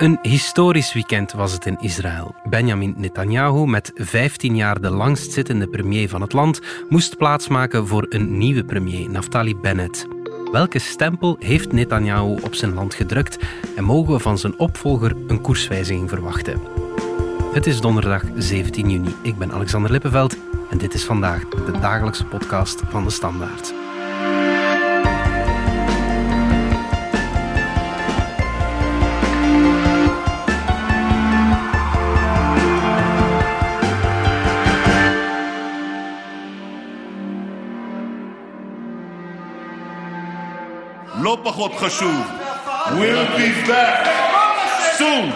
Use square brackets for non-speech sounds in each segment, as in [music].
Een historisch weekend was het in Israël. Benjamin Netanyahu, met 15 jaar de langstzittende premier van het land, moest plaatsmaken voor een nieuwe premier, Naftali Bennett. Welke stempel heeft Netanyahu op zijn land gedrukt en mogen we van zijn opvolger een koerswijziging verwachten? Het is donderdag 17 juni. Ik ben Alexander Lippenveld en dit is vandaag de dagelijkse podcast van de Standaard. לא פחות חשוב, we'll be back soon.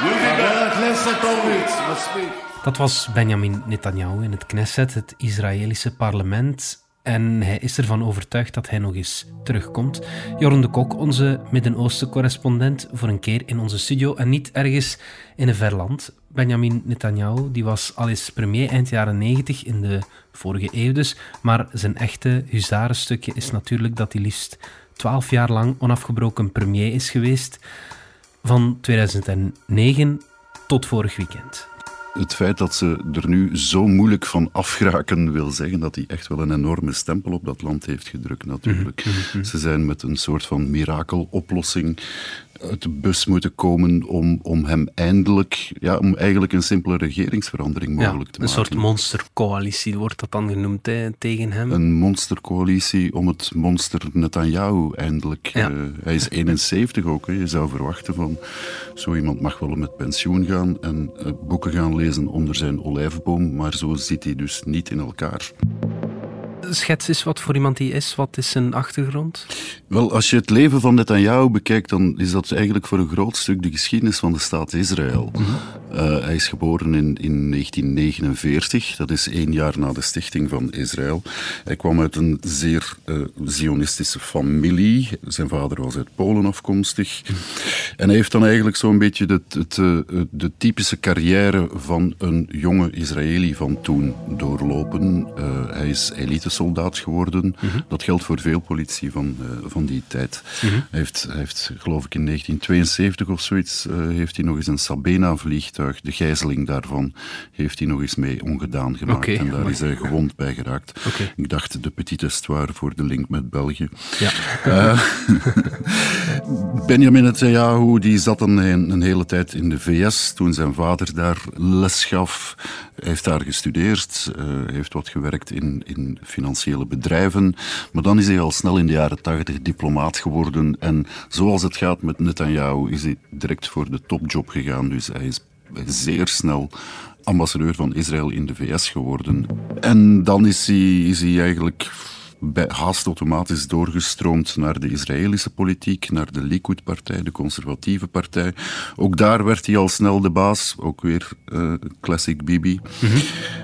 חבר הכנסת הורוביץ, מספיק. Dat was Benjamin Netanyahu in het Knesset, het Israëlische parlement. En hij is ervan overtuigd dat hij nog eens terugkomt. Jorn de Kok, onze Midden-Oosten-correspondent, voor een keer in onze studio en niet ergens in een ver land. Benjamin Netanyahu die was al eens premier eind jaren 90 in de vorige eeuw dus. Maar zijn echte huzarenstukje is natuurlijk dat hij liefst twaalf jaar lang onafgebroken premier is geweest. Van 2009 tot vorig weekend het feit dat ze er nu zo moeilijk van afgeraken, wil zeggen dat hij echt wel een enorme stempel op dat land heeft gedrukt, natuurlijk. Mhm, mhm, mhm. Ze zijn met een soort van mirakeloplossing uit de bus moeten komen om, om hem eindelijk, ja, om eigenlijk een simpele regeringsverandering mogelijk te maken. Een soort monstercoalitie wordt dat dan genoemd tegen hem. Een monstercoalitie om het monster Netanyahu eindelijk. Ja. Uh, hij is [laughs] 71 ook. Hè. Je zou verwachten van zo iemand mag wel met pensioen gaan en uh, boeken gaan lezen onder zijn olijfboom, maar zo zit hij dus niet in elkaar schets eens wat voor iemand die is. Wat is zijn achtergrond? Wel, als je het leven van Netanyahu bekijkt, dan is dat eigenlijk voor een groot stuk de geschiedenis van de staat Israël. Eh, hij is geboren in, in 1949, dat is één jaar na de stichting van Israël. Hij kwam uit een zeer uh, zionistische familie. Zijn vader was uit Polen afkomstig. En hij heeft dan eigenlijk zo'n beetje de, de, eh, de, typische carrière van een jonge Israëli van toen doorlopen. hij is elite soldaat geworden. Mhm. Dat geldt voor veel politie van, van die tijd. Mhm. hij, heeft, hij heeft, geloof ik, in 1972 of zoiets, heeft hij nog eens een Sabena-vliegtuig, de gijzeling daarvan, heeft hij nog eens mee ongedaan gemaakt. en daar is hij [laughs] gewond bij geraakt. Ik dacht de petite histoire voor de link met België. Ja. Uh, [laughs] Benjamin Netanyahu die zat een, een hele tijd in de VS toen zijn vader daar les gaf. Hij heeft daar gestudeerd, heeft wat gewerkt in, in financiële bedrijven. Maar dan is hij al snel in de jaren tachtig diplomaat geworden. En zoals het gaat met Netanyahu, is hij direct voor de topjob gegaan. Dus hij is zeer snel ambassadeur van Israël in de VS geworden. En dan is hij, is hij eigenlijk haast automatisch doorgestroomd naar de Israëlische politiek, naar de Likud-partij, de conservatieve partij. Ook daar werd hij al snel de baas, ook weer uh, classic Bibi. Mhm.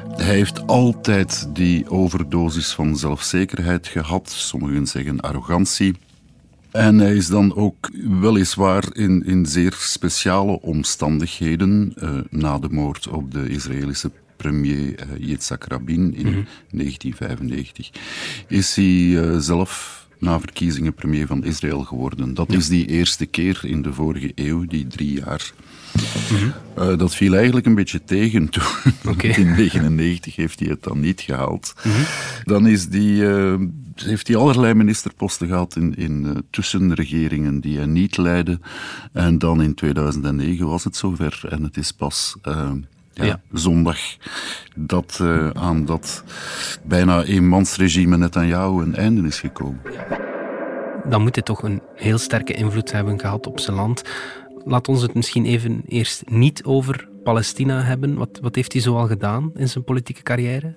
Hij heeft altijd die overdosis van zelfzekerheid gehad, sommigen zeggen arrogantie. En hij is dan ook weliswaar in, in zeer speciale omstandigheden, uh, na de moord op de Israëlische premier uh, Yitzhak Rabin in 1995, mhm. is hij uh, zelf na verkiezingen premier van Israël geworden. Dat is die eerste keer in de vorige eeuw, die drie jaar. Mhm. Uh, dat viel eigenlijk een beetje tegen toen. Okay. [laughs] In 1999 heeft hij het dan niet gehaald. Mhm. Dan is die, uh, heeft hij allerlei ministerposten gehad in, in uh, tussenregeringen die hij niet leidde. En dan in 2009 was het zover en het is pas ja, zondag dat uh, aan dat bijna eenmansregime Netanyahu een einde is gekomen. Dan moet hij toch een heel sterke invloed hebben gehad op zijn land. Laat ons het misschien even eerst niet over Palestina hebben. Wat, wat heeft hij zoal gedaan in zijn politieke carrière?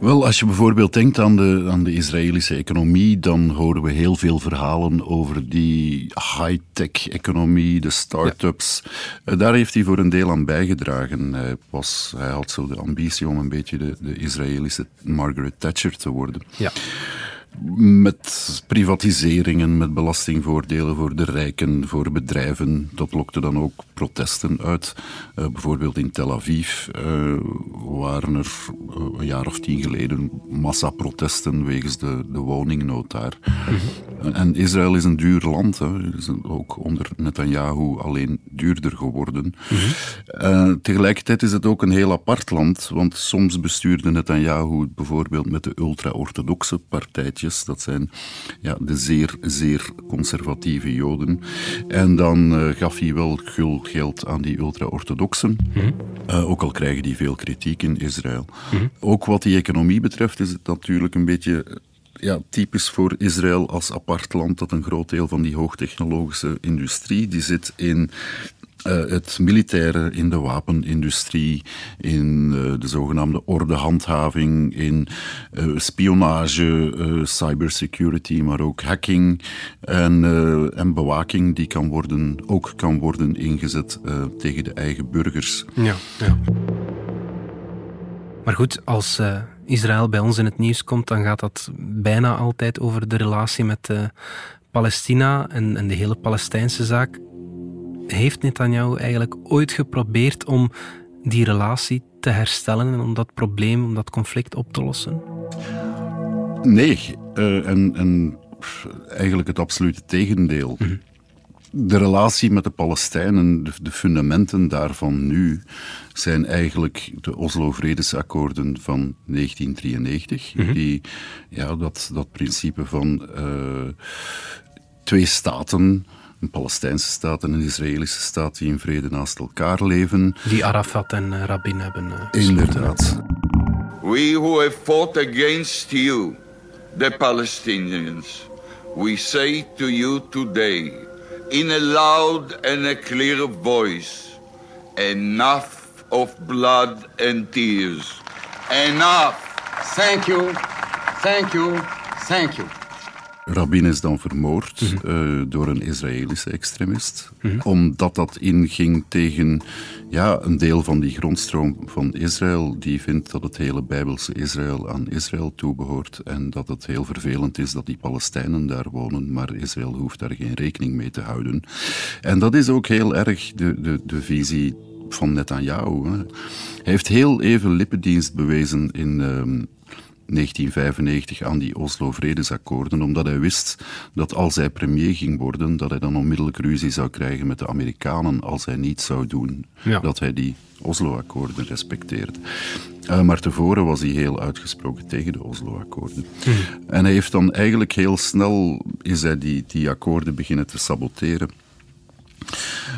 Wel, als je bijvoorbeeld denkt aan de, aan de Israëlische economie, dan horen we heel veel verhalen over die high-tech economie, de start-ups. Eh, daar heeft hij voor een deel aan bijgedragen. Hij, was, hij had zo de ambitie om een beetje de, de Israëlische Margaret Thatcher te worden. Ja. Met privatiseringen, met belastingvoordelen voor de rijken, voor bedrijven. Dat lokte dan ook protesten uit. Uh, bijvoorbeeld in Tel Aviv uh, waren er uh, een jaar of tien geleden massaprotesten wegens de, de woningnood daar. Mhm. En Israël is een duur land. Hè. is ook onder Netanyahu alleen duurder geworden. Mhm. tegelijkertijd is het ook een heel apart land, want soms bestuurde Netanyahu bijvoorbeeld met de ultra-orthodoxe Dat zijn ja, de zeer, zeer conservatieve Joden. En dan uh, gaf hij wel gul geld aan die ultra-orthodoxen. Mm ook al krijgen die veel kritiek in Israël. Mm Ook wat die economie betreft is het natuurlijk een beetje ja, typisch voor Israël als apart land dat een groot deel van die hoogtechnologische industrie die zit in uh, het militaire, in de wapenindustrie, in uh, de zogenaamde ordehandhaving, in uh, spionage, cybersecurity, maar ook hacking en, en bewaking die kan worden, ook kan worden ingezet tegen de eigen burgers. Ja, ja. Maar goed, als Israël bij ons in het nieuws komt, dan gaat dat bijna altijd over de relatie met Palestina en, en de hele Palestijnse zaak heeft Netanyahu eigenlijk ooit geprobeerd om die relatie te herstellen en om dat probleem, om dat conflict op te lossen? Nee, uh, en, en, eigenlijk het absolute tegendeel. Mhm. De relatie met de Palestijnen, de, fundamenten daarvan nu, zijn eigenlijk de Oslo-vredesakkoorden van 1993. Mhm. Die ja, dat, dat principe van uh, twee staten een Palestijnse staat en een Israëlische staat die in vrede naast elkaar leven. Die Arafat en uh, Rabin hebben. Uh, Inderdaad. We who have fought against you, the Palestinians, we say to you today, in a loud and a clear voice, enough of blood and tears. Enough. Thank you. Thank you. Thank you. Rabin is dan vermoord mhm. eh, door een Israëlische extremist, mhm. omdat dat inging tegen ja, een deel van die grondstroom van Israël, die vindt dat het hele Bijbelse Israël aan Israël toebehoort en dat het heel vervelend is dat die Palestijnen daar wonen, maar Israël hoeft daar geen rekening mee te houden. En dat is ook heel erg de, de, de visie van Netanyahu. Hè. Hij heeft heel even lippendienst bewezen in, ehm, 1995 aan die Oslo-vredesakkoorden, omdat hij wist dat als hij premier ging worden, dat hij dan onmiddellijk ruzie zou krijgen met de Amerikanen als hij niet zou doen dat hij die Oslo-akkoorden respecteerde. Uh, maar tevoren was hij heel uitgesproken tegen de Oslo-akkoorden. Hm. En hij heeft dan eigenlijk heel snel is hij die, die akkoorden beginnen te saboteren.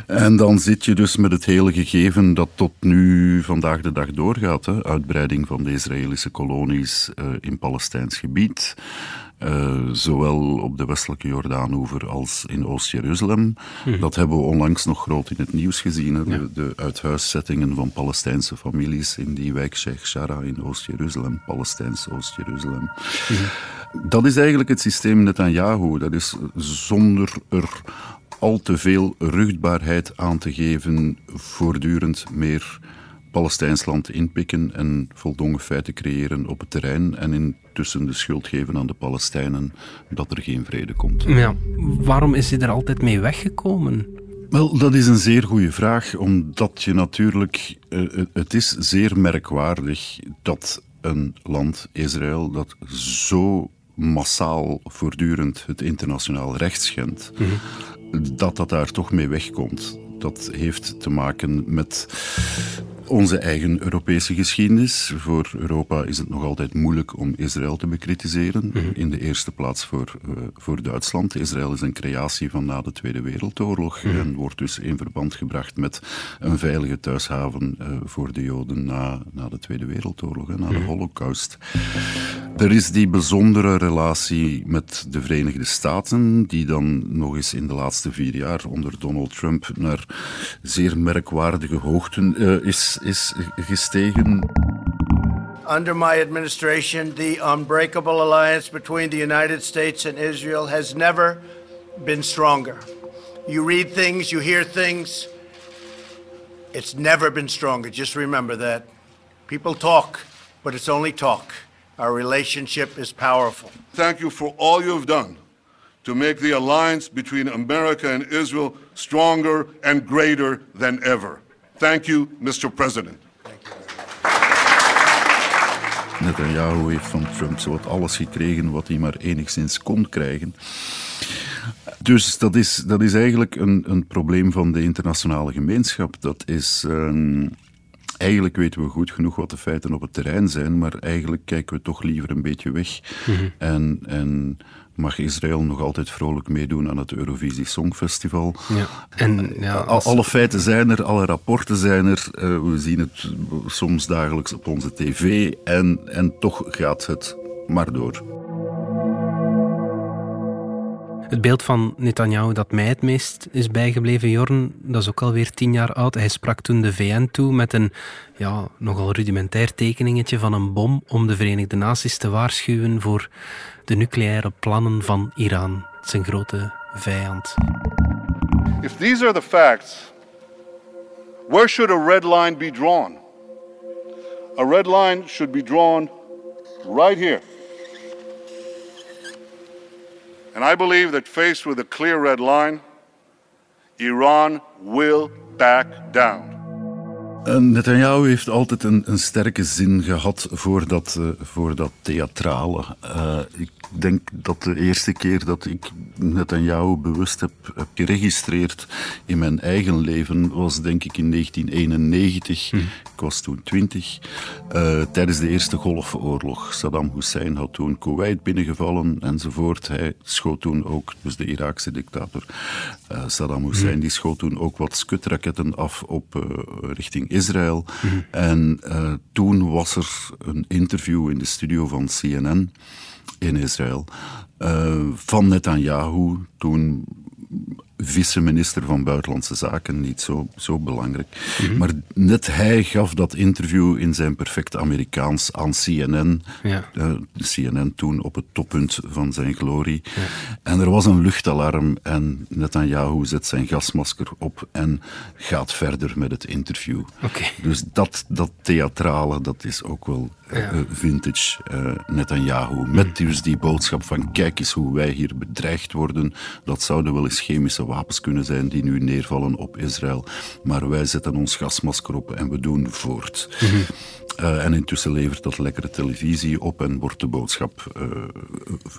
En dan zit je dus met het hele gegeven dat tot nu vandaag de dag doorgaat. Hè. Uitbreiding van de Israëlische kolonies uh, in Palestijns gebied. Uh, zowel op de westelijke Jordaanoever als in Oost-Jeruzalem. Mhm. Dat hebben we onlangs nog groot in het nieuws gezien. Hè. De, de, uithuiszettingen van Palestijnse families in die wijk Sheikh Shara in Oost-Jeruzalem, Palestijns Oost-Jeruzalem. Mhm. Dat is eigenlijk het systeem Netanyahu. Dat is zonder er al te veel ruchtbaarheid aan te geven, voortdurend meer Palestijns land inpikken en voldongen feiten creëren op het terrein en intussen de schuld geven aan de Palestijnen dat er geen vrede komt. Ja, waarom is hij er altijd mee weggekomen? Wel, dat is een zeer goede vraag, omdat je natuurlijk, uh, het is zeer merkwaardig dat een land, Israël, dat zo massaal voortdurend het internationaal recht schendt, mhm dat dat daar toch mee wegkomt. Dat heeft te maken met onze eigen Europese geschiedenis. Voor Europa is het nog altijd moeilijk om Israël te bekritiseren. Mhm. In de eerste plaats voor, uh, voor Duitsland. Israël is een creatie van na de Tweede Wereldoorlog mhm. en wordt dus in verband gebracht met een veilige thuishaven uh, voor de Joden na, na de Tweede Wereldoorlog, en na de mhm. Holocaust. Er is die bijzondere relatie met de Verenigde Staten, die dan nog eens in de laatste vier jaar onder Donald Trump naar zeer merkwaardige hoogten uh, is is gestegen. Under my administration, the unbreakable alliance between the United States and Israel has never been stronger. You read things, you hear things. It's never been stronger. Just remember that. People talk, but it's only talk. Our relationship is powerful. Thank you for all you have done to make the alliance between America and Israel stronger and greater than ever. Thank you, Mr. President. Netanyahu heeft van Trump zowat alles gekregen wat hij maar enigszins kon krijgen. Dus dat is, dat is eigenlijk een, een probleem van de internationale gemeenschap. Dat is. Um, eigenlijk weten we goed genoeg wat de feiten op het terrein zijn, maar eigenlijk kijken we toch liever een beetje weg. Mm en, en mag Israël nog altijd vrolijk meedoen aan het Eurovisie Songfestival. Ja. En, ja, als... Alle feiten zijn er, alle rapporten zijn er. Uh, we zien het soms dagelijks op onze tv en, en toch gaat het maar door. Het beeld van Netanyahu dat mij het meest is bijgebleven, Jorn, dat is ook alweer tien jaar oud. Hij sprak toen de VN toe met een ja, nogal rudimentair tekeningetje van een bom om de Verenigde Naties te waarschuwen voor de nucleaire plannen van Iran, zijn grote vijand. If these are the facts, where should a red line be drawn? A red line should be drawn right here. And I believe that faced with a clear red line, Iran will back down. Netanyahu heeft altijd een, een, sterke zin gehad voor dat, uh, voor dat theatrale. Uh, denk dat de eerste keer dat ik Netanyahu bewust heb, heb geregistreerd in mijn eigen leven was denk ik in 1991. Hm. Ik was toen twintig. Uh, tijdens de Eerste Golfoorlog. Saddam Hussein had toen Kuwait binnengevallen enzovoort. Hij schoot toen ook, dus de Iraakse dictator Saddam Hussein, hm. die schoot toen ook wat skutraketten af op richting Israël. Mhm. En toen was er een interview in de studio van CNN in Israël uh, van Netanyahu, toen vice-minister van Buitenlandse Zaken, niet zo, zo belangrijk. Mhm. Maar net hij gaf dat interview in zijn perfect Amerikaans aan CNN. Ja. Uh, CNN toen op het toppunt van zijn glorie. Ja. En er was een luchtalarm en Netanyahu zet zijn gasmasker op en gaat verder met het interview. Okay. Dus dat, dat theatrale, dat is ook wel ja. uh, vintage uh, Netanyahu. Met dus die boodschap van kijk eens hoe wij hier bedreigd worden. Dat zouden wel eens chemische wapens kunnen zijn die nu neervallen op Israël. Maar wij zetten ons gasmasker op en we doen voort. Mm -hmm. uh, en intussen levert dat lekkere televisie op en wordt de boodschap uh,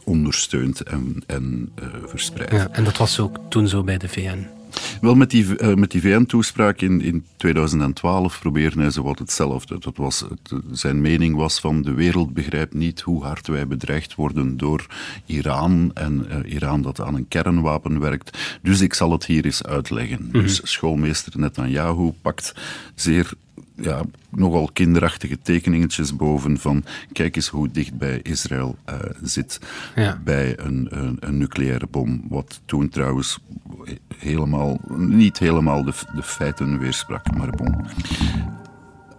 ondersteund en, en verspreid. Ja, en dat was ook toen zo bij de VN. Wel, met die, uh, met die VN-toespraak in, in 2012 probeerde hij zo wat hetzelfde. Dat was, het, zijn mening was van de wereld begrijpt niet hoe hard wij bedreigd worden door Iran en uh, Iran dat aan een kernwapen werkt. Dus ik zal het hier eens uitleggen. Mm -hmm. Dus schoolmeester Netanyahu pakt zeer ja, nogal kinderachtige tekeningetjes boven van kijk eens hoe dicht bij Israël uh, zit ja. bij een, een, een, nucleaire bom. Wat toen trouwens helemaal, niet helemaal de, de feiten weersprak, maar bon.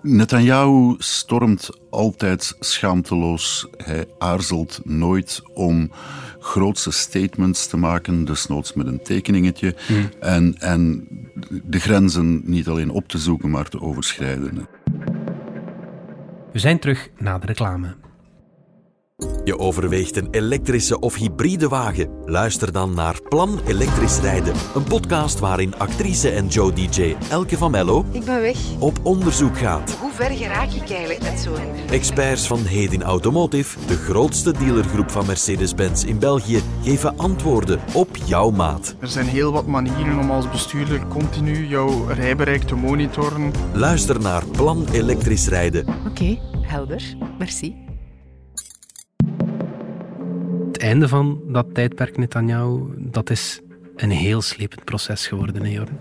Netanyahu stormt altijd schaamteloos. Hij aarzelt nooit om grootse statements te maken, desnoods met een tekeningetje. Hmm. En, en de grenzen niet alleen op te zoeken, maar te overschrijden. We zijn terug na de reclame. Je overweegt een elektrische of hybride wagen? Luister dan naar Plan Elektrisch Rijden, een podcast waarin actrice en Joe DJ Elke van Mello ik ben weg. op onderzoek gaat. Hoe ver geraak ik eigenlijk met zo'n... Experts van Hedin Automotive, de grootste dealergroep van Mercedes-Benz in België, geven antwoorden op jouw maat. Er zijn heel wat manieren om als bestuurder continu jouw rijbereik te monitoren. Luister naar Plan Elektrisch Rijden. Oké, okay, helder. Merci einde van dat tijdperk Netanyahu, dat is een heel slepend proces geworden, hè Jorn?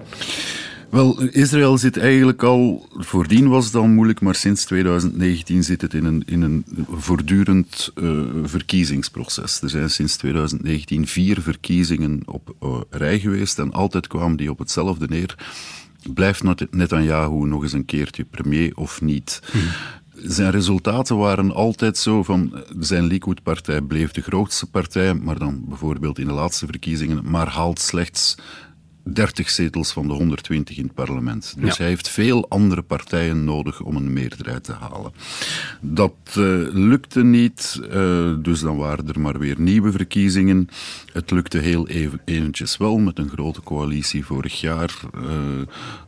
Wel, Israël zit eigenlijk al, voordien was het al moeilijk, maar sinds 2019 zit het in een, in een voortdurend uh, verkiezingsproces. Er zijn sinds 2019 vier verkiezingen op uh, rij geweest en altijd kwamen die op hetzelfde neer. Blijft Netanyahu nog eens een keertje premier of niet? Hmm zijn resultaten waren altijd zo van zijn Likud-partij bleef de grootste partij, maar dan bijvoorbeeld in de laatste verkiezingen, maar haalt slechts 30 zetels van de 120 in het parlement. Dus hij heeft veel andere partijen nodig om een meerderheid te halen. Dat uh, lukte niet, uh, dus dan waren er maar weer nieuwe verkiezingen. Het lukte heel even, eventjes wel met een grote coalitie vorig jaar. Uh,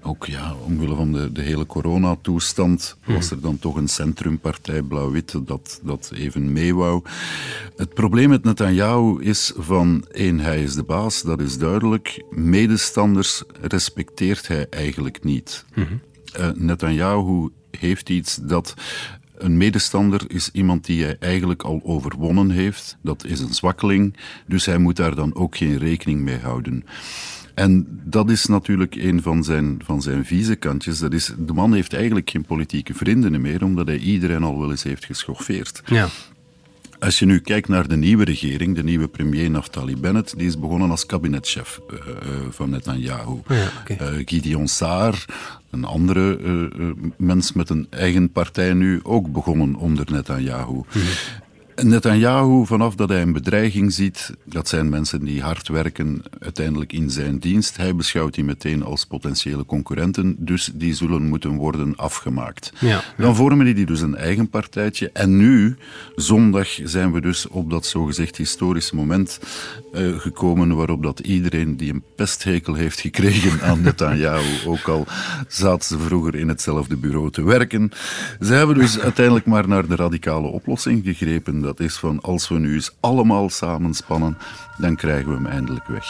ook ja, omwille van de, de hele coronatoestand hmm. was er dan toch een centrumpartij, Blauw-Wit, dat, dat even mee wou. Het probleem met Netanyahu is van, één, hij is de baas, dat is duidelijk. Medestanders respecteert hij eigenlijk niet. Mm -hmm. uh, Netanyahu heeft iets dat een medestander is iemand die hij eigenlijk al overwonnen heeft. Dat is een zwakkeling, dus hij moet daar dan ook geen rekening mee houden. En dat is natuurlijk een van zijn, van zijn vieze kantjes. Dat is, de man heeft eigenlijk geen politieke vrienden meer, omdat hij iedereen al wel eens heeft geschoffeerd. Ja. Als je nu kijkt naar de nieuwe regering, de nieuwe premier Naftali Bennett, die is begonnen als kabinetchef uh, van Netanyahu. Ja, okay. uh, Gideon Saar, een andere uh, mens met een eigen partij nu, ook begonnen onder Netanyahu. Mm -hmm. Netanyahu, vanaf dat hij een bedreiging ziet, dat zijn mensen die hard werken uiteindelijk in zijn dienst. Hij beschouwt die meteen als potentiële concurrenten, dus die zullen moeten worden afgemaakt. Ja, Dan vormen die dus een eigen partijtje. En nu, zondag, zijn we dus op dat zogezegd historische moment uh, gekomen waarop dat iedereen die een pesthekel heeft gekregen aan [laughs] Netanyahu, ook al zaten ze vroeger in hetzelfde bureau te werken, ze hebben dus uiteindelijk maar naar de radicale oplossing gegrepen dat is van als we nu eens allemaal samenspannen, dan krijgen we hem eindelijk weg.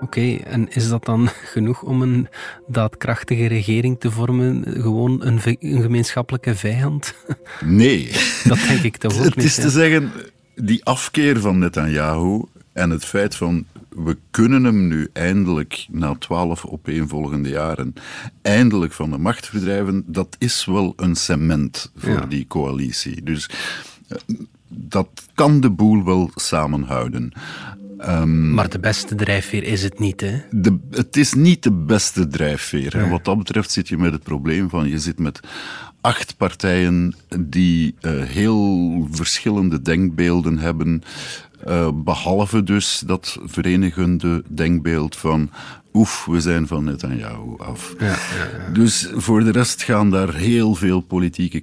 Oké, en is dat dan [laughs] genoeg om een daadkrachtige regering te vormen? Gewoon een, een gemeenschappelijke vijand? [laughs] Nee. Dat denk ik toch [laughs] ook Het niet. is te zeggen, die afkeer van Netanyahu en het feit van we kunnen hem nu eindelijk, na twaalf opeenvolgende jaren, eindelijk van de macht verdrijven, dat is wel een cement voor ja. die coalitie. Dus uh, dat kan de boel wel samenhouden. Um, maar de beste drijfveer is het niet, hè? De, het is niet de beste drijfveer. Ja. En wat dat betreft zit je met het probleem van, je zit met acht partijen die uh, heel verschillende denkbeelden hebben. Uh, behalve dus dat verenigende denkbeeld van oef, we zijn van Netanyahu af. Ja, ja, ja. Dus voor de rest gaan daar heel veel politieke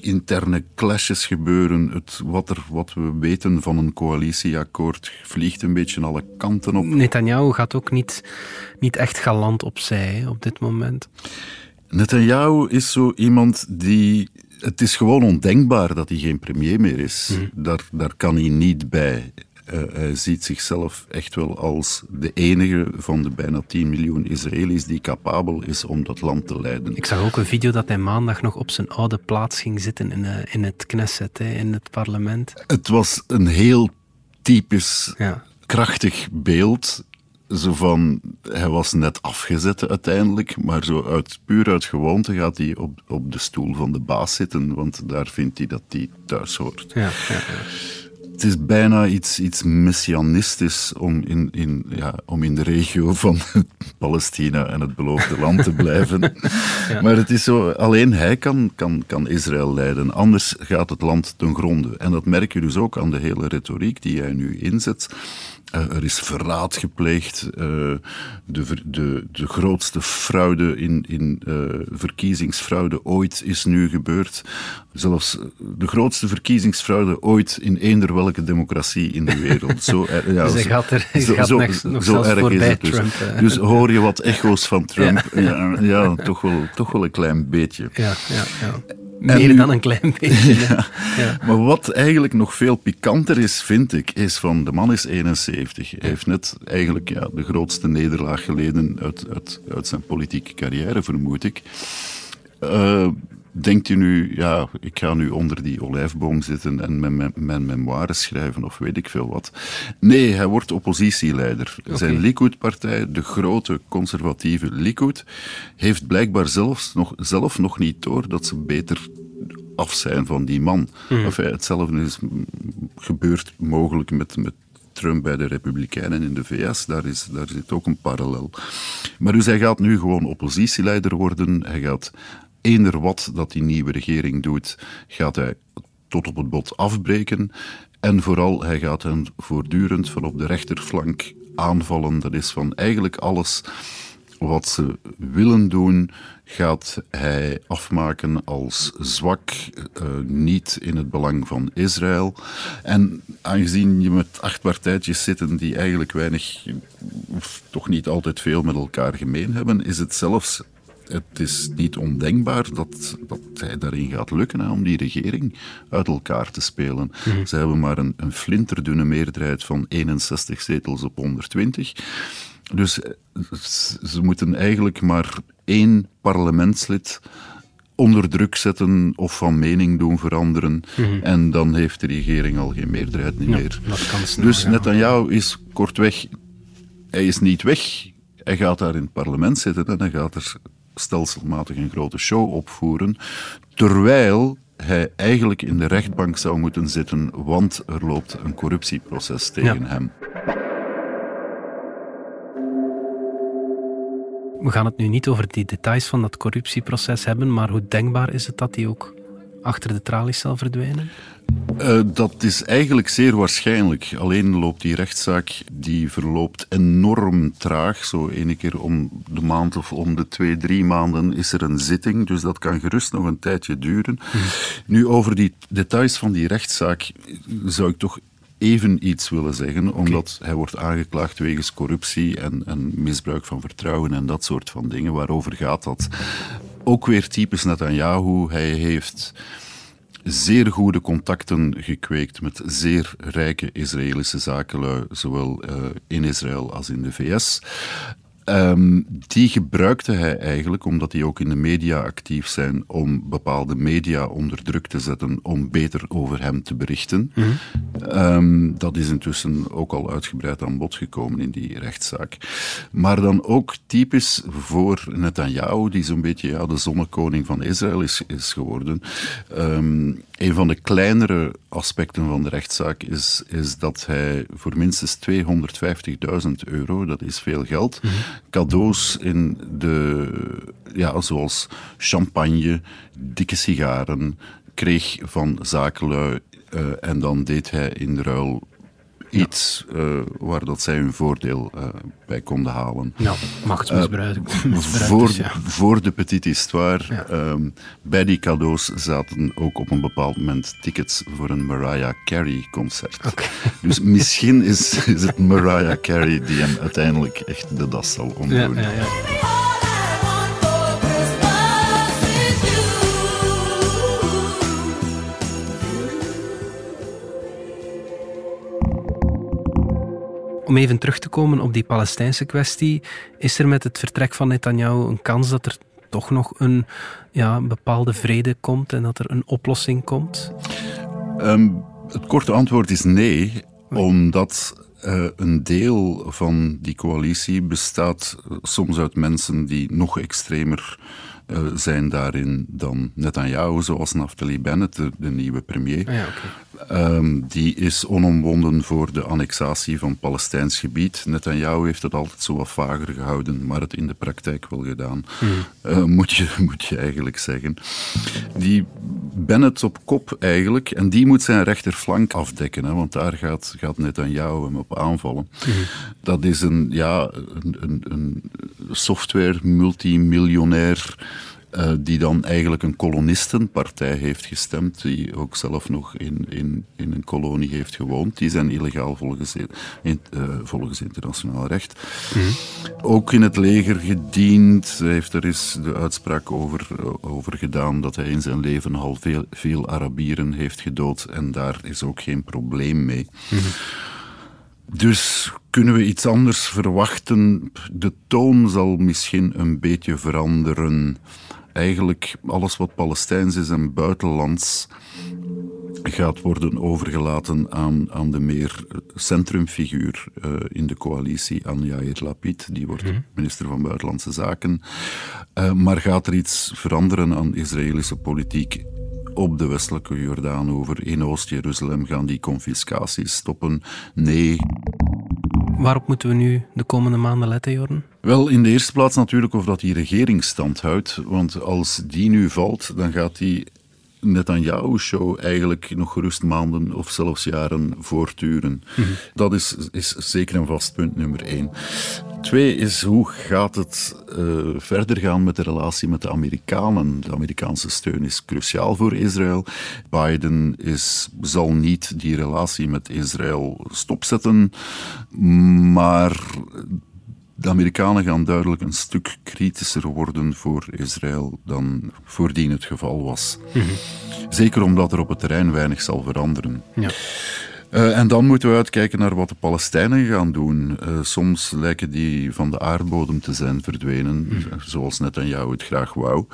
interne clashes gebeuren. Het, wat, er, wat we weten van een coalitieakkoord vliegt een beetje alle kanten op. Netanyahu gaat ook niet, niet echt galant opzij op dit moment. Netanyahu is zo iemand die het is gewoon ondenkbaar dat hij geen premier meer is. Mm. Daar, daar kan hij niet bij. Uh, hij ziet zichzelf echt wel als de enige van de bijna 10 miljoen Israëli's die capabel is om dat land te leiden. Ik zag ook een video dat hij maandag nog op zijn oude plaats ging zitten in, uh, in het Knesset, hè, in het parlement. Het was een heel typisch ja. krachtig beeld zo van, hij was net afgezet uiteindelijk, maar zo uit, puur uit gewoonte gaat hij op, op de stoel van de baas zitten, want daar vindt hij dat hij thuis hoort. Ja, ja, ja. Het is bijna iets, iets messianistisch om in, in, ja, om in de regio van [laughs] Palestina en het beloofde land te blijven. [laughs] Maar het is zo, alleen hij kan, kan, kan Israël leiden, anders gaat het land ten gronde. En dat merk je dus ook aan de hele retoriek die hij nu inzet. Uh, er is verraad gepleegd. Uh, de, de, de grootste fraude in, in uh, verkiezingsfraude ooit is nu gebeurd. Zelfs de grootste verkiezingsfraude ooit in eender welke democratie in de wereld. Zo, ja, dus hij gaat er hij zo, gaat zo, nog, nog zo erg is het dus. Trump. Dus hoor je wat echo's van Trump? Ja, ja, ja toch, wel, toch wel een klein beetje. Ja, ja, ja. Meer nu, dan een klein [laughs] beetje. Ja. Ja. Maar wat eigenlijk nog veel pikanter is, vind ik, is van de man is 71. Hij heeft net eigenlijk ja, de grootste nederlaag geleden uit, uit, uit zijn politieke carrière, vermoed ik. Uh, denkt u nu, ja, ik ga nu onder die olijfboom zitten en mijn, mijn, mijn memoires schrijven of weet ik veel wat. Nee, hij wordt oppositieleider. Okay. Zijn Likud-partij, de grote conservatieve Likud, heeft blijkbaar zelfs nog, zelf nog niet door dat ze beter af zijn van die man. Mm. Enfin, hetzelfde is gebeurd mogelijk met, met Trump bij de Republikeinen in de VS, daar, is, daar zit ook een parallel. Maar dus hij gaat nu gewoon oppositieleider worden. Hij gaat eender wat dat die nieuwe regering doet, gaat hij tot op het bot afbreken. En vooral, hij gaat hen voortdurend van op de rechterflank aanvallen. Dat is van eigenlijk alles wat ze willen doen, gaat hij afmaken als zwak, uh, niet in het belang van Israël. En aangezien je met acht partijtjes zitten die eigenlijk weinig, of toch niet altijd veel met elkaar gemeen hebben, is het zelfs het is niet ondenkbaar dat, dat hij daarin gaat lukken hè, om die regering uit elkaar te spelen. Mhm. Ze hebben maar een, een flinterdunne meerderheid van 61 zetels op 120. Dus eh, ze moeten eigenlijk maar één parlementslid onder druk zetten of van mening doen veranderen. Mhm. En dan heeft de regering al geen meerderheid meer. dus ja. Netanyahu is kortweg, hij is niet weg. Hij gaat daar in het parlement zitten en hij gaat er stelselmatig een grote show opvoeren. Terwijl hij eigenlijk in de rechtbank zou moeten zitten, want er loopt een corruptieproces tegen hem. We gaan het nu niet over die details van dat corruptieproces hebben, maar hoe denkbaar is het dat hij ook achter de tralies zal verdwijnen? Uh, dat is eigenlijk zeer waarschijnlijk. Alleen loopt die rechtszaak die verloopt enorm traag. Zo ene keer om de maand of om de twee, drie maanden is er een zitting. Dus dat kan gerust nog een tijdje duren. Mhm. Nu, over die details van die rechtszaak zou ik toch even iets willen zeggen, omdat hij wordt aangeklaagd wegens corruptie en, en, misbruik van vertrouwen en dat soort van dingen. Waarover gaat dat? Ook weer typisch Netanyahu. Hij heeft zeer goede contacten gekweekt met zeer rijke Israëlische zakenlui, zowel uh, in Israël als in de VS. Um, die gebruikte hij eigenlijk, omdat die ook in de media actief zijn, om bepaalde media onder druk te zetten om beter over hem te berichten. Mm um, dat is intussen ook al uitgebreid aan bod gekomen in die rechtszaak. Maar dan ook typisch voor Netanyahu, die zo'n beetje ja, de zonnekoning van Israël is, is geworden. Um, een van de kleinere aspecten van de rechtszaak is, is dat hij voor minstens 250.000 euro, dat is veel geld, mhm. Cadeaus in de, ja, zoals champagne, dikke sigaren, kreeg van zakenlui. Uh, en dan deed hij in ruil iets uh, waar dat zij hun voordeel uh, bij konden halen. Ja, machtsmisbruik. Uh, voor, dus, ja. voor de petite histoire, ja. um, bij die cadeaus zaten ook op een bepaald moment tickets voor een Mariah Carey concert. Okay. [laughs] Dus misschien is, is het Mariah Carey die hem uiteindelijk echt de das zal omdoen. Ja, Om even terug te komen op die Palestijnse kwestie, is er met het vertrek van Netanyahu een kans dat er toch nog een ja, bepaalde vrede komt en dat er een oplossing komt? Um, het korte antwoord is nee, omdat uh, een deel van die coalitie bestaat soms uit mensen die nog extremer uh, zijn daarin dan Netanyahu, zoals Naftali Bennett, de, de nieuwe premier. Ah ja, Um, die is onomwonden voor de annexatie van Palestijns gebied. Netanyahu heeft het altijd zo wat vager gehouden, maar het in de praktijk wel gedaan, mm. uh, moet, je, [laughs] moet je eigenlijk zeggen. Die Bennett op kop eigenlijk, en die moet zijn rechterflank afdekken, hè, want daar gaat, gaat Netanyahu hem op aanvallen. Mm. Dat is een, ja, een, een, een software multimiljonair uh, die dan eigenlijk een kolonistenpartij heeft gestemd, die ook zelf nog in, in, in een kolonie heeft gewoond. Die zijn illegaal volgens, in, uh, volgens internationaal recht. Mm -hmm. Ook in het leger gediend. heeft er is de uitspraak over, over gedaan dat hij in zijn leven al veel, veel Arabieren heeft gedood. En daar is ook geen probleem mee. Mm -hmm. Dus kunnen we iets anders verwachten? De toon zal misschien een beetje veranderen eigenlijk alles wat Palestijns is en buitenlands gaat worden overgelaten aan, aan de meer centrumfiguur uh, in de coalitie, aan Yair Lapid. Die wordt mm minister van Buitenlandse Zaken. Uh, maar gaat er iets veranderen aan Israëlische politiek op de westelijke Jordaan over? In Oost-Jeruzalem gaan die confiscaties stoppen? Nee. Waarop moeten we nu de komende maanden letten, Jorn? Wel, in de eerste plaats natuurlijk of dat die regering stand houdt. Want als die nu valt, dan gaat die Netanyahu-show eigenlijk nog gerust maanden of zelfs jaren voortduren. Dat is, is zeker een vast punt nummer één. Twee is hoe gaat het uh, verder gaan met de relatie met de Amerikanen? De Amerikaanse steun is cruciaal voor Israël. Biden is, zal niet die relatie met Israël stopzetten, maar de Amerikanen gaan duidelijk een stuk kritischer worden voor Israël dan voordien het geval was. Zeker omdat er op het terrein weinig zal veranderen. Ja. Uh, en dan moeten we uitkijken naar wat de Palestijnen gaan doen. Uh, soms lijken die van de aardbodem te zijn verdwenen, mm. zoals jou het graag wou.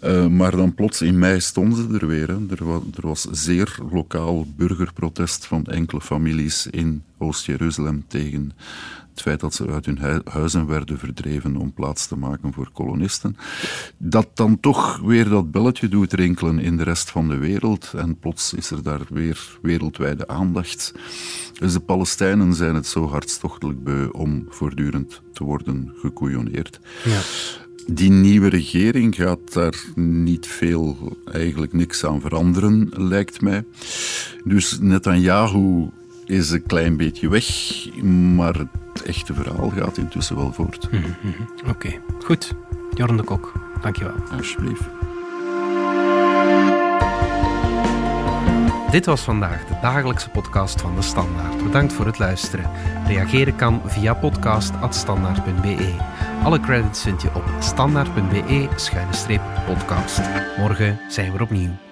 Ja. Uh, maar dan plots in mei stonden ze er weer. Hè. Er, was, er was zeer lokaal burgerprotest van enkele families in Oost-Jeruzalem tegen het feit dat ze uit hun huizen werden verdreven om plaats te maken voor kolonisten, dat dan toch weer dat belletje doet rinkelen in de rest van de wereld en plots is er daar weer wereldwijde aandacht. Dus de Palestijnen zijn het zo hartstochtelijk beu om voortdurend te worden gekouillonneerd. Ja. Die nieuwe regering gaat daar niet veel, eigenlijk niks aan veranderen, lijkt mij. Dus Netanyahu is een klein beetje weg, maar het echte verhaal gaat intussen wel voort. Mm Oké, goed. Jorn de Kok, dankjewel. Alsjeblieft. Dit was vandaag de dagelijkse podcast van De Standaard. Bedankt voor het luisteren. Reageren kan via podcast.standaard.be. Alle credits vind je op standaard.be-podcast. Morgen zijn we opnieuw.